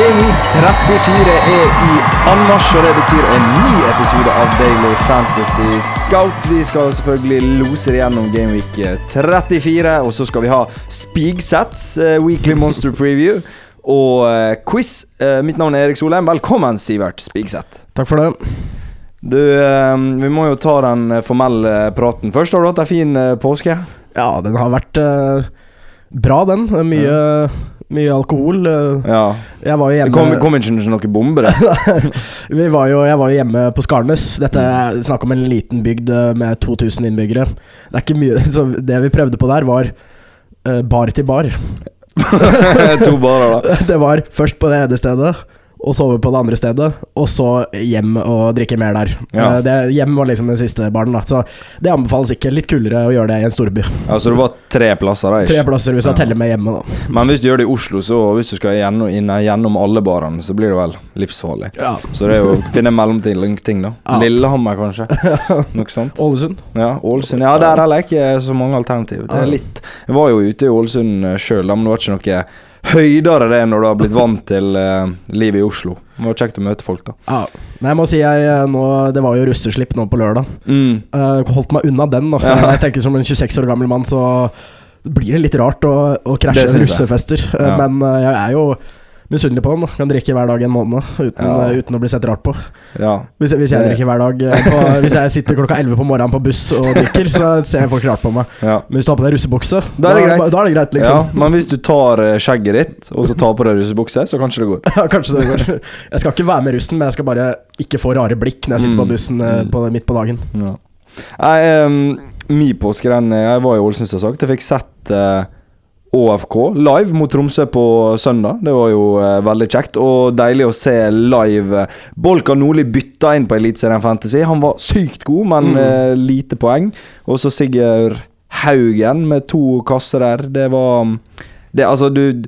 Gameweek 34 er i anmarsj, og det betyr en ny episode av Daily Fantasy Scout. Vi skal selvfølgelig lose gjennom Gameweek 34, og så skal vi ha Spigsets, uh, Weekly Monster Preview, og uh, quiz. Uh, mitt navn er Erik Solheim. Velkommen, Sivert Spigseth. Takk for det. Du, vi må jo ta den formelle praten først. Har du hatt ei en fin påske? Ja, den har vært bra, den. Mye mye alkohol. Ja. Jeg var jo hjemme Det kom, kom ikke noen bomber? Vi var jo, jeg var jo hjemme på Skarnes. Dette er snakk om en liten bygd eh, med 2000 innbyggere. Det er ikke mye Så det vi prøvde på der, var uh, bar til bar. to barer, da. Det var først på det ene stedet og sove på det andre stedet, og så hjem og drikke mer der. Ja. Eh, det, hjem var liksom den siste baren, da. Så det anbefales ikke. Litt kulere å gjøre det i en storby. Ja, Så det var tre plasser, da? Ikke? Tre plasser hvis jeg ja. teller med hjemme, da. Men hvis du gjør det i Oslo, så hvis du skal gjennom, inn, gjennom alle barene, så blir det vel livsfarlig. Ja. Så det er jo å finne mellomting, da. Ja. Lillehammer, kanskje. Noe sånt. Ålesund. Ja, Ålesund. Ja, der er det ikke så mange alternativ. Det er litt Jeg var jo ute i Ålesund sjøl, men det var ikke noe høydere det når du har blitt vant til uh, livet i Oslo. Det var kjekt å møte folk, da. Ja, men jeg må si jeg eh, nå Det var jo russeslipp nå på lørdag. Mm. Uh, holdt meg unna den, da. Ja. Jeg tenker Som en 26 år gammel mann så blir det litt rart å, å krasje russefester. Ja. Men uh, jeg er jo misunnelig på han. da Kan drikke hver dag en måned uten, ja. uh, uten å bli sett rart på. Ja. Hvis, hvis, jeg drikker hver dag uh, på, Hvis jeg sitter klokka 11 på morgenen på buss og drikker, så ser folk rart på meg. Ja. Men hvis du har på deg russebukse, da er det greit. Da, er det greit liksom. Men hvis du tar uh, skjegget ditt, og så tar på deg russebukse, så kanskje det går. ja, kanskje det går. Jeg skal ikke være med russen, men jeg skal bare ikke få rare blikk når jeg sitter mm. på bussen på, midt på dagen. Ja. Jeg, um, mi påske, Jeg var i Ålesund, som sagt. Jeg fikk sett ÅFK live mot Tromsø på søndag. Det var jo eh, veldig kjekt og deilig å se live. Bolka Nordli bytta inn på Eliteserien Fantasy. Han var sykt god, men mm. eh, lite poeng. Og så Sigurd Haugen med to kasser der. Det var det, Altså, du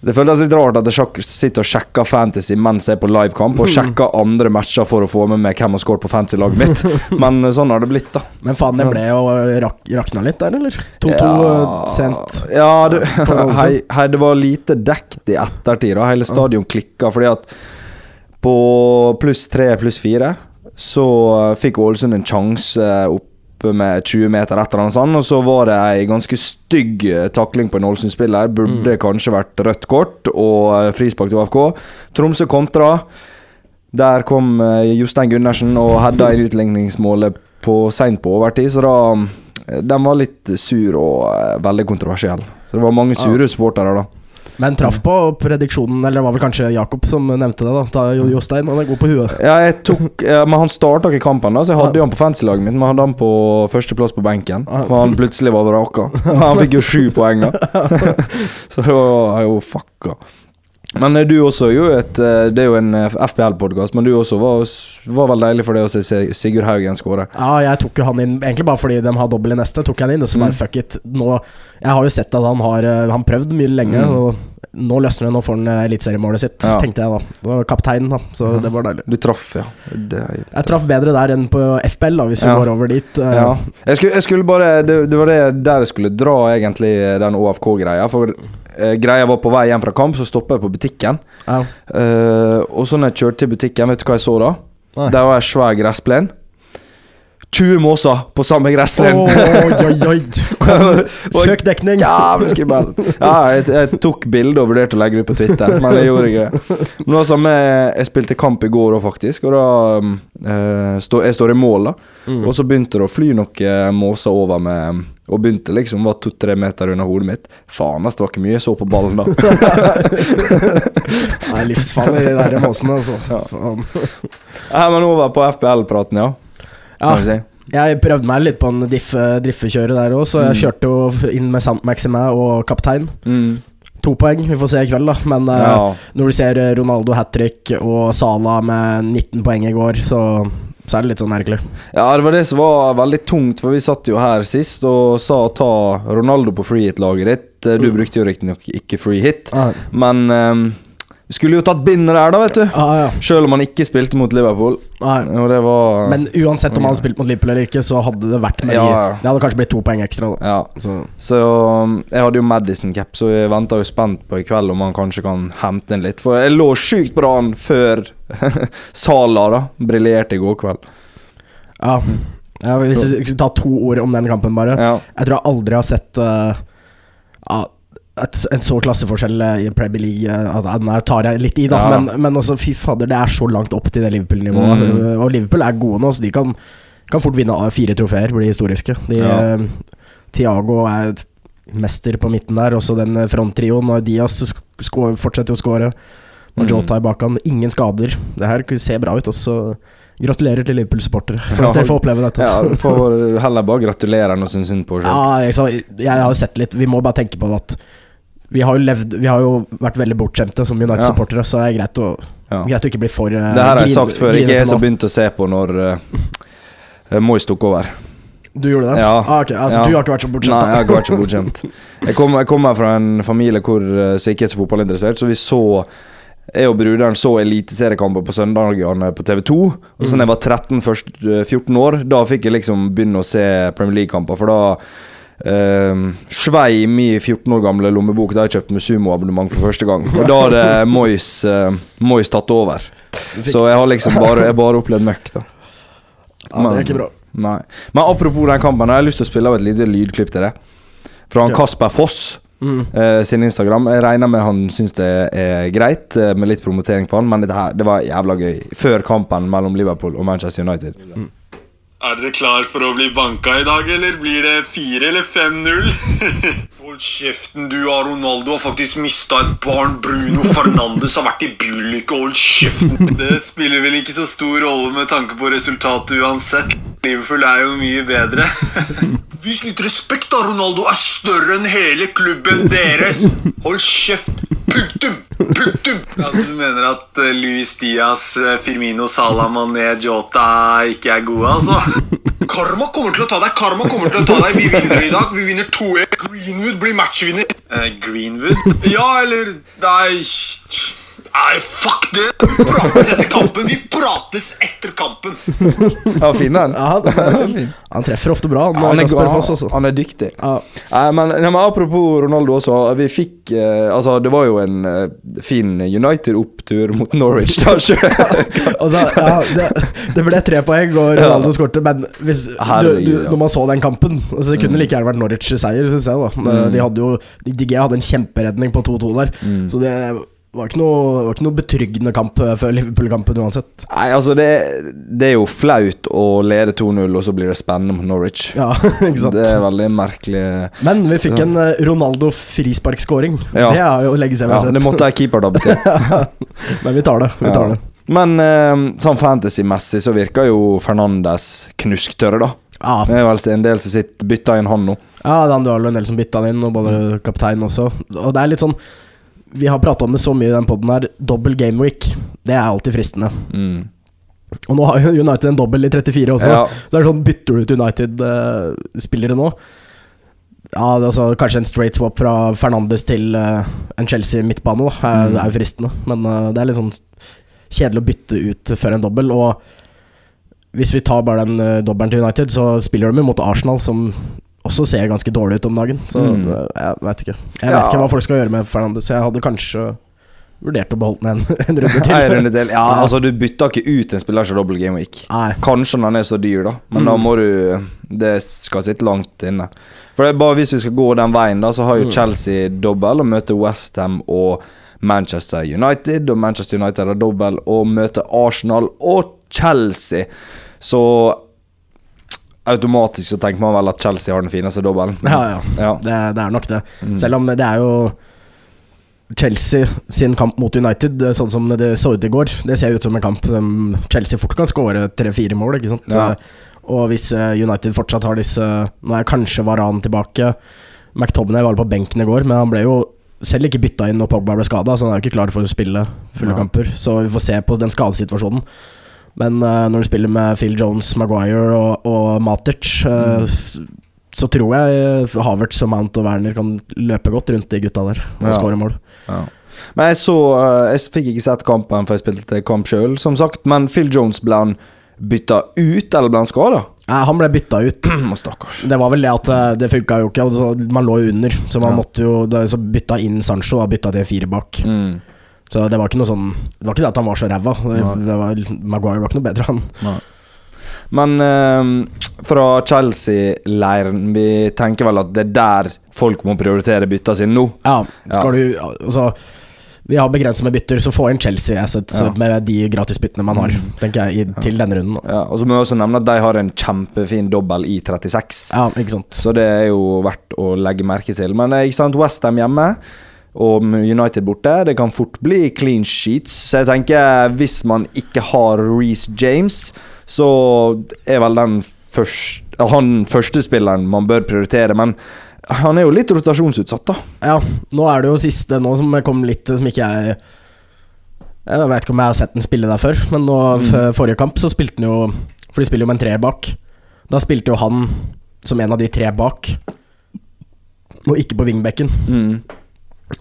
det føltes litt rart at jeg sitter og sjekker Fantasy mens jeg er på livekamp, og mm. sjekker andre matcher for å få med meg hvem har skåret på fantasy-laget mitt. Men sånn har det blitt, da. Men faen, det ble jo rak rakna litt der, eller? 2-2 ja, eh, sent. Ja, det, hei, hei, det var lite dekt i ettertid. Da. Hele stadion klikka fordi at på pluss tre, pluss fire så fikk Ålesund en sjanse opp med 20 meter etter han sånt, og så var det ei ganske stygg eh, takling på en Ålesund-spiller. Burde mm. kanskje vært rødt kort og eh, frispark til AFK. Tromsø kontra. Der kom eh, Jostein Gundersen og hedda inn utligningsmålet på seint på overtid, så da Den var litt sur og veldig kontroversiell. Så det var mange sure supportere da. Men traff på prediksjonen, eller det var vel kanskje Jakob som nevnte det. da da Jostein, han er god på huet. Ja, jeg tok ja, Men han starta ikke kampen, da så jeg hadde jo han på fancy-laget mitt. Men hadde han på førsteplass på benken, for han plutselig var vraka. Han fikk jo sju poeng, da. så det var jo fucka. Men du også jo et eh, Det er jo en eh, FPL-podkast, men du også var, var, vel deilig for det å se Sigurd Haugen skåre. Ja, jeg tok jo han inn egentlig bare fordi de har dobbel i neste. Tok han inn, og så bare mm. fuck it. Nå, jeg har jo sett at han har eh, Han prøvd mye lenge, mm. og nå løsner det. Nå får han eliteseriemålet sitt, ja. tenkte jeg da. Det var kapteinen, da, så ja. det var deilig. Du traff, ja. Er... Jeg traff bedre der enn på FPL, da, hvis vi går over dit. Ja. Jeg skulle, jeg skulle bare det, det, var det der jeg skulle dra, egentlig, den OFK-greia. For eh, greia var på vei hjem fra kamp, så stoppa jeg på butikken. Ja. Uh, og så når jeg kjørte til butikken, vet du hva jeg så da? Nei. Der var ei svær gressplen. 20 måser på samme gressplen. Oi. Søk dekning. Jævlig skummelt. Ja, jeg, jeg, tok bilde og vurderte å legge det ut på Twitter, men jeg gjorde ikke det. Men det var samme, Jeg spilte kamp i går òg, faktisk, og da uh, stå, Jeg står i mål, da. Mm. Og så begynte det å fly noen måser over med og begynte liksom var to-tre meter under hodet mitt. Faen, ass, det var ikke mye jeg så på ballen da. Nei, livsfarlig, de der måsene, altså. Ja. Faen. Ja, men over på FBL-praten, ja. Ja. Jeg prøvde meg litt på en diffekjøret der òg, så jeg mm. kjørte jo inn med Sant Maxime og kaptein. Mm. To poeng, vi får se i kveld, da. Men eh, ja. uh, når du ser Ronaldo hat trick og Sala med 19 poeng i går, så, så er det litt sånn merkelig. Ja, det var det som var veldig tungt, for vi satt jo her sist og sa ta Ronaldo på free hit-laget ditt. Du mm. brukte jo riktignok ikke free hit, ah. men um, skulle jo tatt bindet der, da, vet du. Ah, ja. Selv om han ikke spilte mot Liverpool. Var, Men uansett om han hadde spilt mot Liverpool eller ikke, så hadde det vært med ja, de, Det hadde kanskje blitt to poeng ekstra. Ja. Så. så. Um, jeg hadde jo Madison-cap, så jeg venta jo spent på i kveld om han kanskje kan hente inn litt. For jeg lå sjukt bra an før Sala da briljerte i går kveld. Ja. ja hvis vi skal ta to ord om den kampen, bare. Jeg tror jeg aldri har sett uh, et, en så klasseforskjell eh, i Premier League eh, altså, Der tar jeg litt i, da, ja. men, men også, fy fader, det er så langt opp til det Liverpool-nivået. Mm. Og Liverpool er gode nå, så de kan, kan fort vinne fire trofeer, bli historiske. De, ja. Tiago Thiago er mester på midten der, også den fronttrioen. Og Diaz fortsetter å skåre. Og mm. Jota i bakhånd. Ingen skader. Det her ser bra ut. Også Gratulerer til Liverpool-supportere for ja, at dere får oppleve dette. Ja, Får heller bare gratulere enn å synes synd på sjøl. Ja, jeg, jeg, har sett litt. Vi må bare tenke på at vi har jo levd Vi har jo vært veldig bortskjemte som United-supportere, så det er greit å, greit å ikke bli for uh, Det her har jeg sagt før. Ikke jeg som begynte å se på når uh, Moyes tok over. Du gjorde det? Ja. Ah, okay. altså, ja. Du har ikke vært så bortskjemt? Nei, jeg har ikke vært så bortskjemt. jeg, kommer kom fra en familie hvor, som ikke er så fotballinteressert, så vi så jeg og bruderen så eliteseriekamper på søndagene på TV2. Og så da jeg var 13-14 år, da fikk jeg liksom begynne å se Premier League-kamper. For da Uh, svei mi 14 år gamle lommebok da jeg kjøpte med sumoabonnement for første gang. Og da hadde Mois, uh, Mois tatt over. Så jeg har liksom bare, jeg bare opplevd møkk, da. Ja, det er ikke bra. Nei. Men apropos den kampen, jeg har lyst til å spille av et lite lydklipp til det. Fra han Kasper Foss mm. uh, sin Instagram. Jeg regner med han syns det er greit uh, med litt promotering på han, men det, her, det var jævla gøy. Før kampen mellom Liverpool og Manchester United. Mm. Er dere klar for å bli banka i dag, eller blir det 4 eller 5-0? Hold kjeften, du har Ronaldo har faktisk mista et barn. Bruno Fernandes har vært i bylykke. Hold kjeften. Det spiller vel ikke så stor rolle med tanke på resultatet uansett. Liverpool er jo mye bedre. Vis litt respekt, da. Ronaldo er større enn hele klubben deres. Hold kjeft. Punktum! Punktum! Altså, du mener at uh, Luis Diaz, uh, Firmino, Salah, Mané, Jota ikke er gode, altså? Karma kommer til å ta deg! Karma kommer til å ta deg Vi vinner i dag. Vi vinner 2-1. Greenwood blir matchvinner. Uh, Greenwood? Ja, eller Nei Nei, fuck det! Prates etter kampen. Vi prates etter kampen. Ja, fin han. Ja, han, han treffer ofte bra. Han, han, er, altså. han er, dyktig. Ja. Eh, men, ja, men, apropos Ronaldo også. Vi fikk eh, Altså, det var jo en eh, fin United-opptur mot Norwich. Da, altså, ja, det, det, ble tre poeng, og Ronaldo skårte, men hvis, du, du, når man så den kampen altså, Det kunne mm. like gjerne vært Norwich-seier, syns jeg. da mm. De hadde jo DG hadde en kjemperedning på 2-2 der, mm. så det det var noe, var ikke noe betryggende kamp eh, før Liverpool-kampen uansett. Nei, altså det, det, er jo flaut å lede 2-0, og så blir det spennende mot Norwich. Ja, ikke sant Det er veldig merkelig Men vi fikk en uh, Ronaldo frisparkskåring. Ja. Det er jo lenge siden vi har sett. Det måtte ei keeperdabbe til. Men vi tar det. Vi tar det. Men uh, sånn fantasy-messig så virker jo Fernandes knusktørre, da. Ja. Det er vel en del som sitter bytta inn han nå. Ja, det var vel en del som bytta han inn, og både kaptein også. Og det er litt sånn vi har prata om det så mye i den poden her. Dobbel gameweek. Det er alltid fristende. Mm. Og nå har jo United en dobbel i 34 også. Ja. Så det er sånn, bytter du ut United-spillere nå? Ja, altså, Kanskje en straight swap fra Fernandes til uh, en Chelsea-midtbane. mm. er jo fristende. Men uh, det er litt sånn kjedelig å bytte ut før en dobbel. Og hvis vi tar bare den uh, dobbelen til United, så spiller de mot Arsenal, som også ser ganske dårlig ut om dagen. Så mm. jeg vet ikke. Jeg vet ikke hva folk skal gjøre med Fernandes. Jeg hadde kanskje vurdert å beholde den en, en runde til. en runde til. Ja, altså Du bytter ikke ut en spiller som double game week. Nei. Kanskje når den er så dyr, da. Men mm. da må du Det skal sitte langt inne. For det er bare hvis vi skal gå den veien, da, så har jo mm. Chelsea dobbel og møter Westham og Manchester United. Og Manchester United har dobbel og møter Arsenal og Chelsea. Så automatisk så tenker man vel at Chelsea har den fineste dobbelen. Ja, ja. ja. Det, det, er nok det. Mm. Selv om det er jo Chelsea sin kamp mot United, sånn som det så ut i går, det ser ut som en kamp Chelsea fort kan skåre tre-fire mål, ikke sant. Ja. Og hvis eh, United fortsatt har disse Nå er kanskje Varan tilbake. McTominay var på benken i går, men han ble jo selv ikke bytta inn når Pogba ble skada, så han er jo ikke klar for å spille fulle ja. kamper. Så vi får se på den skadesituasjonen. Men uh, når du spiller med Phil Jones, Maguire og, og Matic, uh, mm. så tror jeg Havertz og Mount og Werner kan løpe godt rundt de gutta der og ja. skåre mål. Ja. Men jeg så eh, Jeg fikk ikke sett kampen, for jeg spilte kamp sjøl, som sagt. Men Phil Jones ble han bytta ut, eller ble han skada? Nei, han ble bytta ut. Stakkars. Det var vel det at eh, det funka jo ikke. Altså, man lå jo under, så man ja. måtte jo Så bytta inn Sancho og bytta til fire bak. Mm. Så det var ikke noe sånn Det var ikke det at han var så ræva. Maguire var ikke noe bedre, han. Nei. Men eh, fra Chelsea-leiren, vi tenker vel at det er der folk må prioritere bytta sine nå? Ja, skal ja. du Altså vi har begrenset med bytter, så få inn Chelsea asset, ja. med de gratisbyttene man har. Mm. tenker jeg, i, til denne runden. Ja, og så må vi også nevne at de har en kjempefin dobbel i 36. Ja, ikke sant Så det er jo verdt å legge merke til. Men eh, ikke sant, Westham hjemme og United borte, det kan fort bli clean sheets. Så jeg tenker, hvis man ikke har Reece James, så er vel den første, han første spilleren man bør prioritere. Men han er jo litt rotasjonsutsatt, da. Ja, nå er det jo siste nå som kom litt Som ikke jeg Jeg vet ikke om jeg har sett den spille der før, men nå mm. forrige kamp så spilte han jo For de spiller jo med en treer bak. Da spilte jo han som en av de tre bak, og ikke på wingbacken. Mm.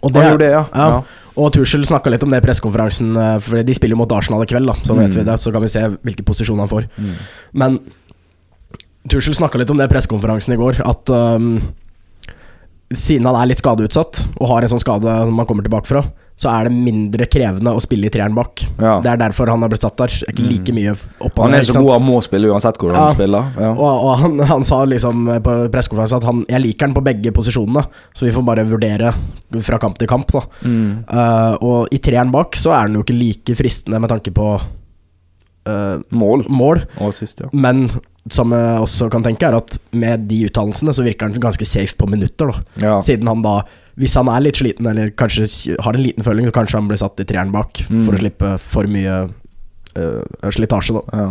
Og det, det, ja. ja. ja. Og Tuchel snakka litt om det i pressekonferansen, eh, for de spiller jo mot Arsenal i kveld, da, så vet mm. vi det. Så kan vi se hvilken posisjon han får. Mm. Men Tuchel snakka litt om det i pressekonferansen i går, at um, siden han er litt skadeutsatt, og har en sånn skade som han kommer tilbake fra, så er det mindre krevende å spille i treeren bak. Ja. Det er derfor han har blitt satt der. Ikke mm. like mye oppå Han er så god han må spille uansett hvordan ja. han spiller. Ja. Og, og han, han, sa liksom på pressekonferansen at han, jeg liker han på begge posisjonene, så vi får bare vurdere fra kamp til kamp. Da. Mm. Uh, og i treeren bak så er han jo ikke like fristende med tanke på uh, mål. mål. Sist, Men som jeg også kan tenke, er at med de uttalelsene så virker han ganske safe på minutter. Da. Ja. Siden han da, hvis han er litt sliten, eller kanskje har en liten føling, så kanskje han blir satt i treeren bak mm. for å slippe for mye uh, slitasje, da. Ja.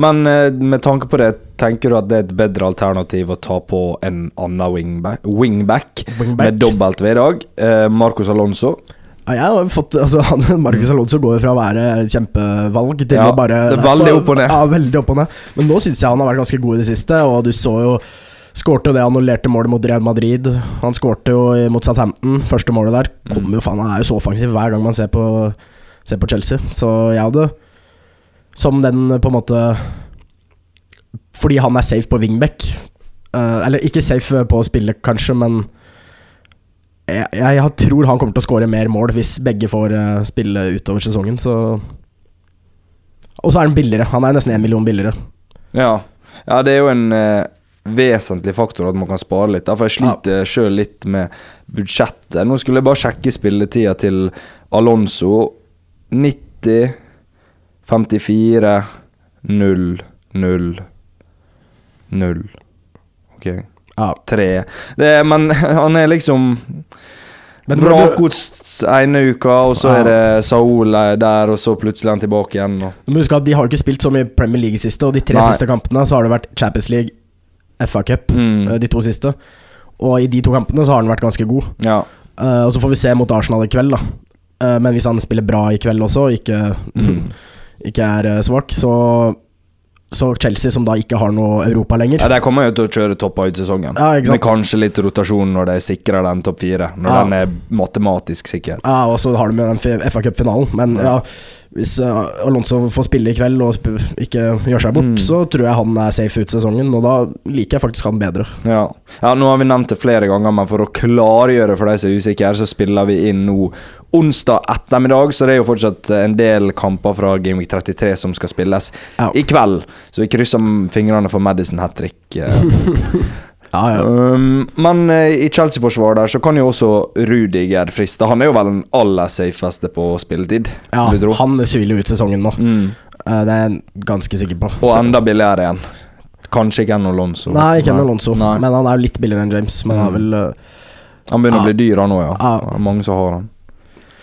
Men uh, med tanke på det, tenker du at det er et bedre alternativ å ta på en annen wingback, wingback, wingback. med dobbelt veddag? Uh, Marcos Alonso? Ja, jeg har fått altså, Marcus Alonso går fra å være kjempevalg til ja, å bare Det veldig opp og ned. Ja, veldig opp og ned. Men nå syns jeg han har vært ganske god i det siste, og du så jo Skårte det annullerte målet mot Real Madrid. Han skårte jo mot Southampton, første målet der. Kommer jo faen, Han er jo så offensiv hver gang man ser på, ser på Chelsea. Så jeg hadde Som den på en måte Fordi han er safe på wingback. Uh, eller ikke safe på å spille, kanskje, men jeg, jeg, tror han kommer til å skåre mer mål hvis begge får uh, spille utover sesongen, så Og så er han billigere. Han er nesten én million billigere. Ja. ja, det er jo en uh, vesentlig faktor at man kan spare litt. For jeg sliter ja. sjøl litt med budsjettet. Nå skulle jeg bare sjekke spilletida til Alonso. 90, 54, 0, 0, 0. Ok. Ja. Tre. Det, men han er liksom Vrakgods ene uka, og så ja. er det Saul der, og så plutselig er han tilbake igjen. Og. Du må huske at De har ikke spilt så mye Premier League siste, og de tre Nei. siste kampene så har det vært Champions League, FA Cup, mm. Eh, de to siste. Og i de to kampene så har han vært ganske god. Ja. Uh, og så får vi se mot Arsenal i kveld, da. Uh, men hvis han spiller bra i kveld også, ikke, mm. ikke er svak, så så Chelsea, som da ikke har noe Europa lenger Ja, De kommer jo til å kjøre toppa ut sesongen. Ja, Med kanskje litt rotasjon når de sikrer den topp fire. Når ja. den er matematisk sikker. Ja, og så har de jo den FA Cup-finalen. Men ja, hvis uh, Alonso får spille i kveld og ikke gjør seg bort, mm. så tror jeg han er safe ut sesongen. Og da liker jeg faktisk han bedre. Ja. ja, nå har vi nevnt det flere ganger, men for å klargjøre for de som er usikre, så spiller vi inn nå onsdag ettermiddag, så det er jo fortsatt en del kamper fra Gameweek 33 som skal spilles ja. i kveld. Så vi krysser fingrene for Madison hat trick. Eh. ja, ja. Um, men uh, i Chelsea-forsvaret der så kan jo også Rudiger friste. Han er jo vel den aller safeste på spilletid. Ja, han sviler ut sesongen nå. Mm. Uh, det er jeg ganske sikker på. Og enda billigere igjen. Kanskje ikke enn Alonso. Nei, ikke Alonso, Nei. men han er jo litt billigere enn James. Men mm. han er vel uh, Han begynner å bli dyr, han òg, ja. Mange som har han.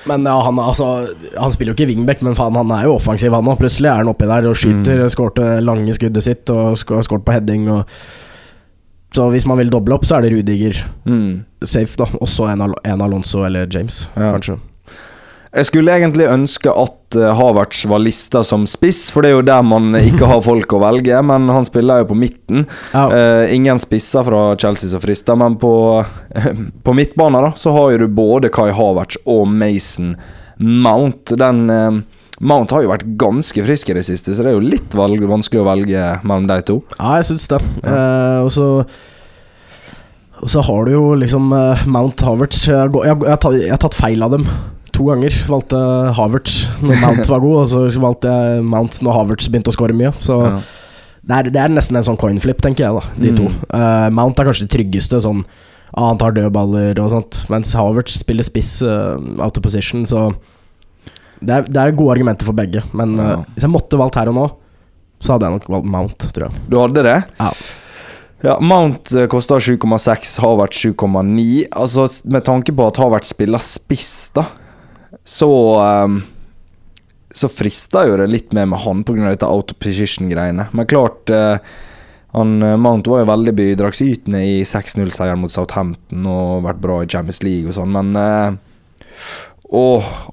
Men ja, han, altså, han, spiller jo ikke wingback, men faen, han er jo offensiv, han òg. Plutselig er han oppi der og skyter. Mm. Skårte lange skuddet sitt og skåret på heading. Og så hvis man vil doble opp, så er det Rudiger mm. safe, da. Også en, Al en Alonso eller James, ja. kanskje. Jeg skulle egentlig ønske at uh, Havertz var lista som spiss, for det er jo der man ikke har folk å velge. Men han spiller jo på midten. Ja. Uh, ingen spisser fra Chelsea som frister, men på, uh, på midtbanen da, så har jo du både Kai Havertz og Mason Mount. Den Mount har jo vært ganske frisk i det siste, så det er jo litt vanskelig å velge mellom de to. Ja, jeg syns det. og så og så har du jo liksom Mount Havertz jeg, jeg, jeg, jeg har tatt feil av dem to ganger. Valgte Havertz når Mount var god, og så valgte jeg Mount når Havertz begynte å skåre mye. Så ja. det, er, det, er, nesten en sånn coinflip, tenker jeg, da, de mm. to. Uh, Mount er kanskje det tryggeste, sånn ah, han tar dødballer og sånt, mens Havertz spiller spiss uh, out of position, så det er, det er, gode argumenter for begge. Men uh, hvis jeg måtte valgt her og nå, så hadde jeg nok valgt Mount, tror jeg. Du hadde det? Ja. Ja, Mount koster 7,6, Havert 7,9. Altså, med tanke på at Havert spiller spiss, da, så um, så frister jo det litt mer med han pga. dette autoposition-greiene. Men klart uh, han, eh, Mount var jo veldig bidragsytende i 6-0-seieren mot Southampton og vært bra i Champions League og sånn, men uh, å,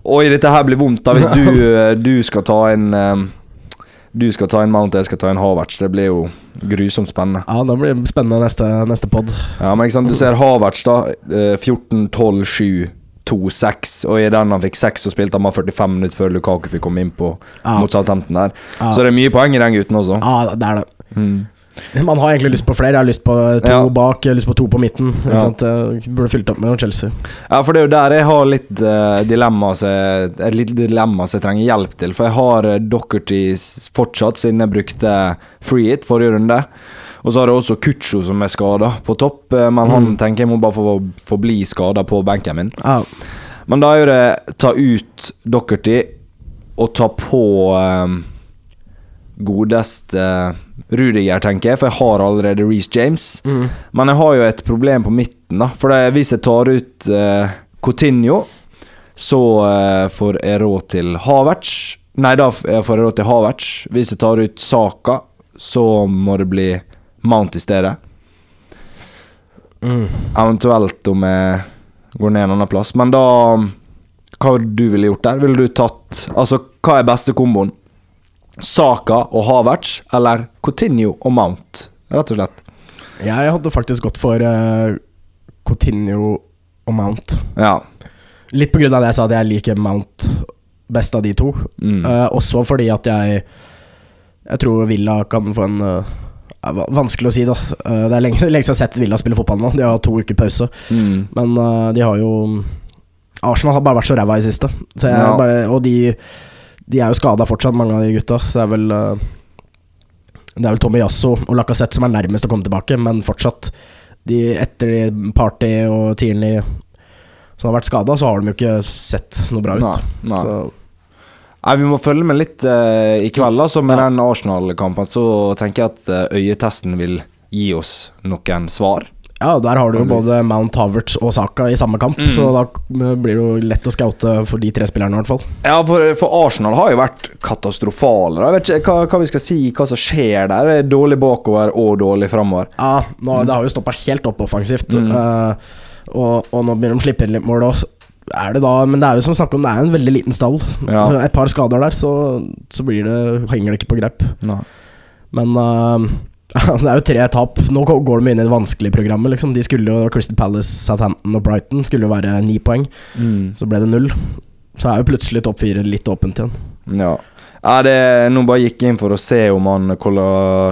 Oi, dette her blir vondt da hvis du, du skal ta en um, du skal ta en Mount, og jeg skal ta en Havertz. Det blir jo grusomt spennende. Ja, det blir spennende neste, neste pod. Ja, men ikke sant, du ser Havertz, da. 14, 12, 7. 2-6, og i den han fikk 6, så spilte han bare 45 minutter før Lukaku fikk komme inn på ja. mot Southampton der. Ja. Så det er mye poeng i den gutten også. Ja, det er det. Mm. Man har egentlig lyst på flere. Jeg har lyst på to ja. bak, jeg har lyst på to på midten. Ja. Burde fylt opp med noen Chelsea. Ja, for det er jo der jeg har litt uh, dilemma Et lite dilemma som jeg trenger hjelp til. For jeg har uh, Dockerty fortsatt, siden jeg brukte free it forrige runde. Og så har jeg også Kucho som er skada på topp, eh, men han mm. tenker jeg må bare få, få bli skada på benken min. Ja. Men da er det ta ut Dockerty og ta på um, godeste Rudiger, tenker jeg, for jeg har allerede Reece James. Mm. Men jeg har jo et problem på midten, da. For hvis jeg tar ut uh, Coutinho, så uh, får jeg råd til Havertz. Nei, da får jeg råd til Havertz. Hvis jeg tar ut Saka, så må det bli Mount i stedet. Mm. Eventuelt om jeg går ned en annen plass. Men da Hva ville du ville gjort der? Ville du tatt Altså, hva er beste komboen? Saka og Havertz, eller Coutinho og Mount, rett og slett? Jeg hadde faktisk gått for uh, Coutinho og Mount. Ja. Litt på grunn av det jeg sa at jeg liker Mount best av de to. Mm. Uh, også fordi at jeg Jeg tror Villa kan få en uh, Vanskelig å si, da. Det er lenge, lenge siden jeg har sett Villa spille fotball nå. De har to uker pause. Mm. Men de har jo Arsenal har bare vært så ræva i siste. Så ja. bare, og de, de er jo skada fortsatt, mange av de gutta. Så det er vel uh, Det er vel Tommy Yasso og Lacassette som er nærmest å komme tilbake, men fortsatt de, Etter de Party og Tierney som har vært skada, så har de jo ikke sett noe bra ut. Nei, nei. Så Nei, Vi må følge med litt uh, i kveld. Altså Med ja. den Arsenal-kampen så tenker jeg at uh, øyetesten vil gi oss noen svar. Ja, der har du jo både Mount Havertz og Saka i samme kamp, mm. så da blir det jo lett å scoute for de tre spillerne, i hvert fall. Ja, for, for, Arsenal har jo vært katastrofale. Jeg vet ikke hva, hva, vi skal si, hva som skjer der. Er dårlig bakover og dårlig framover. Ja, nå, det har jo stoppa helt opp offensivt. Mm. Uh, og, og, nå begynner de å slippe inn litt mål òg er det da Men det er jo som snakk om Det er en veldig liten stall. Ja. et par skader der, så, så blir det, henger det ikke på grep. Nei. Men uh, det er jo tre tap. Nå går de inn i det vanskelige programmet. Liksom. De skulle jo Crystal Palace, Southampton og Brighton skulle jo være ni poeng. Mm. Så ble det null. Så er jo plutselig topp fire litt åpent igjen. Ja. ja det, nå bare gikk inn for å se om han